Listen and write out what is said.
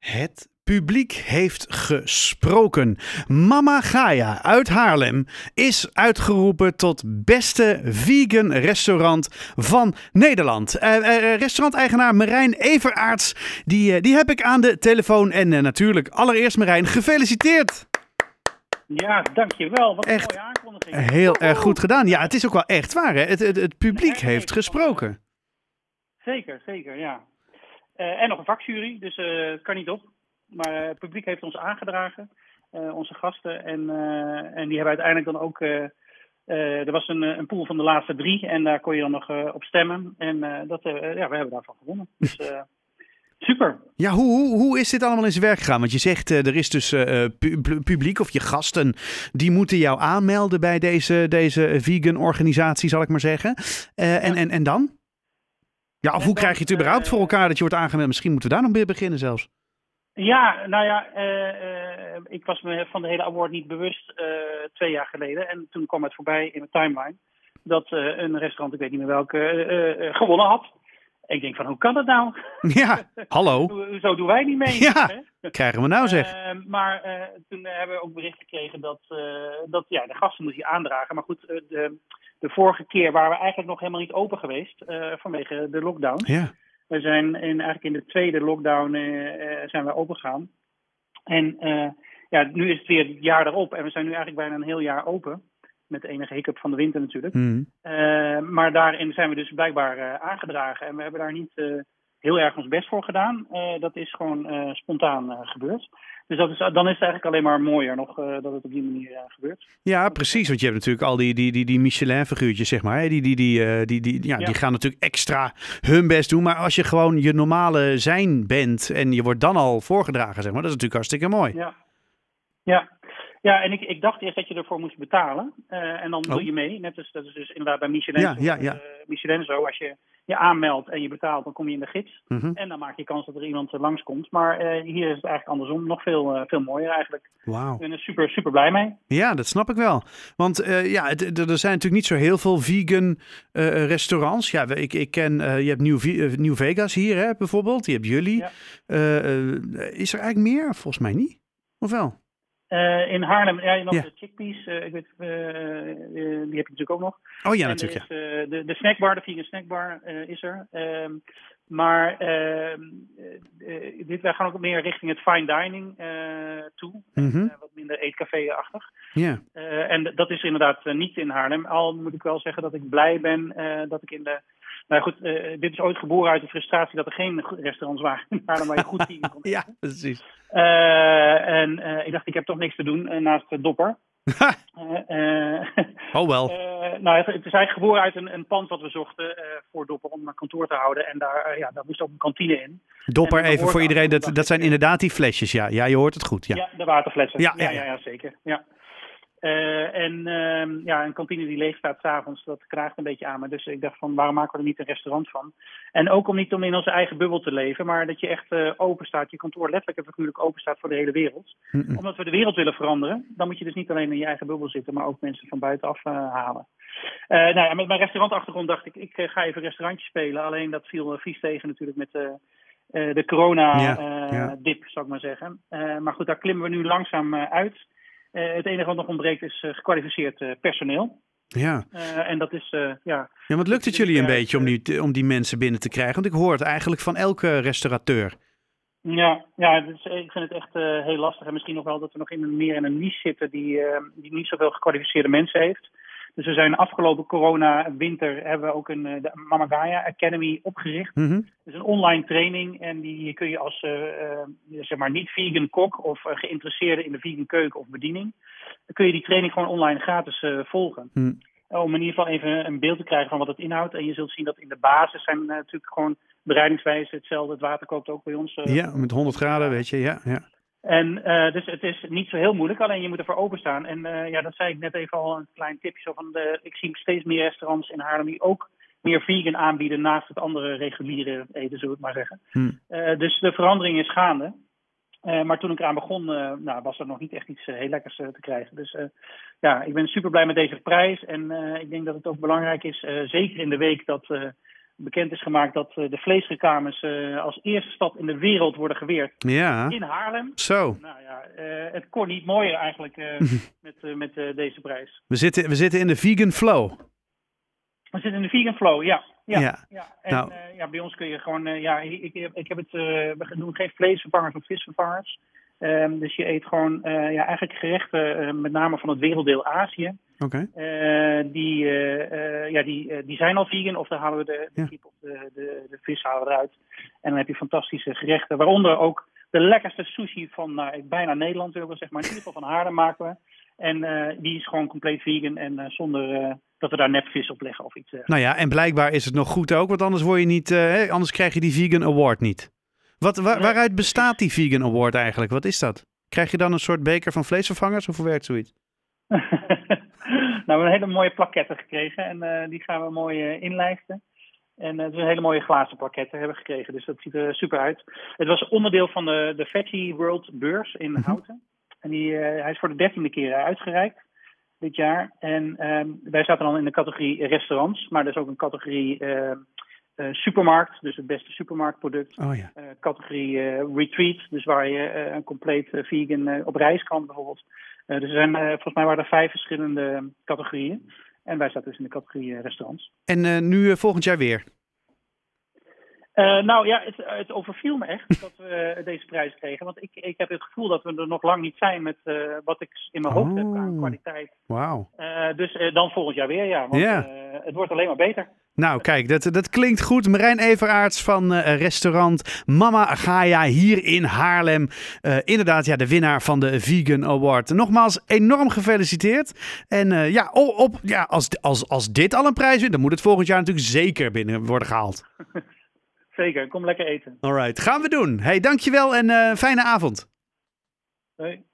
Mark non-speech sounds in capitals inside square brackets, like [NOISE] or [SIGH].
Het publiek heeft gesproken. Mama Gaia uit Haarlem is uitgeroepen tot beste vegan restaurant van Nederland. Uh, uh, restauranteigenaar Marijn Everaerts, die, die heb ik aan de telefoon. En natuurlijk allereerst Marijn, gefeliciteerd! Ja, dankjewel. Wat een echt mooie aankondiging. Heel erg goed gedaan. Ja, het is ook wel echt waar. Hè? Het, het, het publiek heeft gesproken. Zeker, zeker, ja. Uh, en nog een vakjury, dus uh, het kan niet op. Maar uh, het publiek heeft ons aangedragen, onze gasten. En, en die hebben uiteindelijk dan ook. er was een, een pool van de laatste drie en daar kon je dan nog op stemmen. En dat, ja, we hebben daarvan gewonnen. Dus super. Ja, hoe, hoe, hoe is dit allemaal in zijn werk gegaan? Want je zegt er is dus pu publiek of je gasten die moeten jou aanmelden bij deze, deze vegan organisatie, zal ik maar zeggen. en, en, en dan? Ja, of hoe krijg je het überhaupt voor elkaar dat je wordt aangemeld? Misschien moeten we daar nog weer beginnen zelfs. Ja, nou ja, uh, uh, ik was me van de hele award niet bewust uh, twee jaar geleden. En toen kwam het voorbij in mijn timeline dat een restaurant, ik weet niet meer welke, gewonnen had. Ik denk van, hoe kan dat nou? [LAUGHS] Ja, hallo. [LAUGHS] Zo doen wij niet mee. Ja, hè? krijgen we nou zeg. maar toen hebben we ook bericht gekregen dat, dat ja, de gasten moeten je aandragen. Maar goed, de, de vorige keer waren we eigenlijk nog helemaal niet open geweest vanwege de lockdown. Ja. We zijn in, eigenlijk in de tweede lockdown uh, zijn we opengegaan. En uh, ja, nu is het weer het jaar erop en we zijn nu eigenlijk bijna een heel jaar open. Met de enige hiccup van de winter natuurlijk. Mm. Uh, maar daarin zijn we dus blijkbaar aangedragen. En we hebben daar niet heel erg ons best voor gedaan. dat is gewoon spontaan gebeurd. Dus dat is, dan is het eigenlijk alleen maar mooier nog dat het op die manier gebeurt. Ja, precies. Want je hebt natuurlijk al die, die, die, die Michelin-figuurtjes, zeg maar. Die, die, die, die, die, ja, ja, die gaan natuurlijk extra hun best doen. Maar als je gewoon je normale zijn bent en je wordt dan al voorgedragen, zeg maar, dat is natuurlijk hartstikke mooi. Ja, ja. Ja en ik, ik dacht eerst dat je ervoor moest betalen. en dan oh. doe je mee. Net als, dat is dus inderdaad bij Michelin, ja, ja, ja. Michelin zo. Als je je aanmeldt en je betaalt, dan kom je in de gids. Mm -hmm. En dan maak je kans dat er iemand langskomt. Maar uh, hier is het eigenlijk andersom. Nog veel, veel mooier eigenlijk. Wauw. Ik ben er super, super blij mee. Ja, dat snap ik wel. Want ja, er zijn natuurlijk niet zo heel veel vegan restaurants. Ja, ik, ik ken, je hebt New, New Vegas hier hè, bijvoorbeeld. Die hebt jullie. Ja. is er eigenlijk meer? Volgens mij niet. Of wel? Uh, in Haarlem, ja, nog Ja. de chickpeas, uh, ik weet, uh, die heb ik natuurlijk ook nog. Oh ja, En natuurlijk. de, de snackbar, de vegan snackbar is er. Um, maar ehm, dit, wij gaan ook meer richting het fine dining toe. Mhm. wat minder eetcafé-achtig. ja. en dat is inderdaad niet in Haarlem. Al moet ik wel zeggen dat ik blij ben dat ik in de... Nou goed, dit is ooit geboren uit de frustratie dat er geen restaurants waren [LAUGHS] in Haarlem waar je goed vegan kon [LAUGHS] ja, precies. uh, en uh, ik dacht, ik heb toch niks te doen naast de dopper. [LAUGHS] oh wel. nou, het, het is eigenlijk geboren uit een, een pand wat we zochten voor dopper om een kantoor te houden. En daar, ja, daar moest ook een kantine in. Dopper, even voor iedereen, dat, dat zijn inderdaad die flesjes, ja. Ja, je hoort het goed, ja. Ja, de waterflessen. Ja, ja, ja, ja, ja zeker. Ja. Uh, en uh, ja, een kantine die leeg staat s'avonds, dat kraagt een beetje aan me. Dus ik dacht van, waarom maken we er niet een restaurant van? En ook om niet om in onze eigen bubbel te leven, maar dat je echt uh, open staat, je kantoor letterlijk en figuurlijk open staat voor de hele wereld. Mm -mm. Omdat we de wereld willen veranderen, dan moet je dus niet alleen in je eigen bubbel zitten, maar ook mensen van buitenaf halen. nou ja, met mijn restaurantachtergrond dacht ik, ik ga even restaurantje spelen. Alleen dat viel vies tegen natuurlijk met de corona-dip, ja, ja. zou ik maar zeggen. maar goed, daar klimmen we nu langzaam uit. Uh, het enige wat nog ontbreekt is uh, gekwalificeerd uh, personeel. Ja. en dat is, ja. Ja, wat lukt het jullie een beetje om die, om die mensen binnen te krijgen? Want ik hoor het eigenlijk van elke restaurateur. Ja, ja dus ik vind het echt heel lastig. En misschien nog wel dat we nog in een, meer in een niche zitten die, die niet zoveel gekwalificeerde mensen heeft. Dus we zijn afgelopen corona-winter hebben we ook een de Mama Gaia Academy opgericht. Mm -hmm. Dus een online training en die kun je als uh, uh, zeg maar niet vegan kok of geïnteresseerde in de vegan keuken of bediening, dan kun je die training gewoon online gratis volgen. Mm. Om in ieder geval even een beeld te krijgen van wat het inhoudt. En je zult zien dat in de basis zijn natuurlijk gewoon bereidingswijze hetzelfde. Het water kookt ook bij ons. ja, met 100 graden, weet je, ja. ja. En uh, dus het is niet zo heel moeilijk, alleen je moet ervoor openstaan. En uh, ja, dat zei ik net even al een klein tipje. Zo van de, ik zie steeds meer restaurants in Haarlem die ook meer vegan aanbieden naast het andere reguliere eten, zullen we het maar zeggen. Hm. Uh, dus de verandering is gaande. maar toen ik eraan begon, nou, was er nog niet echt iets heel lekkers te krijgen. Dus ja, ik ben super blij met deze prijs. En ik denk dat het ook belangrijk is, zeker in de week dat bekend is gemaakt dat de vleesreclames als eerste stad in de wereld worden geweerd Ja, in Haarlem. zo. Nou ja, het kon niet mooier eigenlijk [LAUGHS] met, met deze prijs. We zitten, we zitten in de vegan flow. We zitten in de vegan flow, ja. Ja, Ja. ja. En Nou. eh, ja, bij ons kun je gewoon, eh, ja, ik, ik, ik heb het, eh, we doen geen vleesvervangers of visvervangers. Ehm, dus je eet gewoon, eh, ja, eigenlijk gerechten, eh, met name van het werelddeel Azië. Oké. Eh, die, ja, die, die zijn al vegan, of daar halen we de, de Ja. kip of de, de, de vis halen we eruit. En dan heb je fantastische gerechten, waaronder ook de lekkerste sushi van nou, bijna Nederland, wil ik wel zeggen, maar in ieder geval van Haarlem maken we. En die is gewoon compleet vegan en zonder dat we daar nepvis op leggen of iets. Nou ja, en blijkbaar is het nog goed ook, want anders word je niet, anders krijg je die vegan award niet. Wat, wa- Nee. waaruit bestaat die vegan award eigenlijk? Wat is dat? Krijg je dan een soort beker van vleesvervangers of hoe werkt zoiets? [LAUGHS] nou, we hebben een hele mooie plaketten gekregen en eh, die gaan we mooi eh, inlijsten. En eh, het is een hele mooie glazen plaketten hebben we gekregen, dus dat ziet er super uit. Het was onderdeel van de, de Veggie World Beurs in Mhm. Houten. En die, hij is voor de dertiende keer uitgereikt dit jaar. En ehm, wij zaten dan in de categorie restaurants, maar er is ook een categorie supermarkt, dus het beste supermarktproduct. Oh ja. Eh, categorie eh, retreat, dus waar je eh, een compleet eh, vegan eh, op reis kan bijvoorbeeld. Eh, dus er zijn, eh, volgens mij waren er vijf verschillende categorieën. En wij zaten dus in de categorie eh, restaurants. En eh, nu eh, volgend jaar weer? Eh, nou ja, het, het overviel me echt dat we [LAUGHS] deze prijs kregen. Want ik, ik heb het gevoel dat we er nog lang niet zijn met eh, wat ik in mijn hoofd heb aan Oh. kwaliteit. Wauw. Eh, dus eh, dan volgend jaar weer, ja. Want eh, het wordt alleen maar beter. Nou, kijk, dat, dat klinkt goed. Marijn Everaerts van eh, restaurant Mama Gaia hier in Haarlem. Eh, inderdaad, ja, de winnaar van de Vegan Award. Nogmaals, enorm gefeliciteerd. En eh, ja, op, ja als, als, als dit al een prijs wint, dan moet het volgend jaar natuurlijk zeker binnen worden gehaald. [LAUGHS] Zeker, kom lekker eten. Alright, gaan we doen. Hey, dankjewel en fijne avond. Hoi.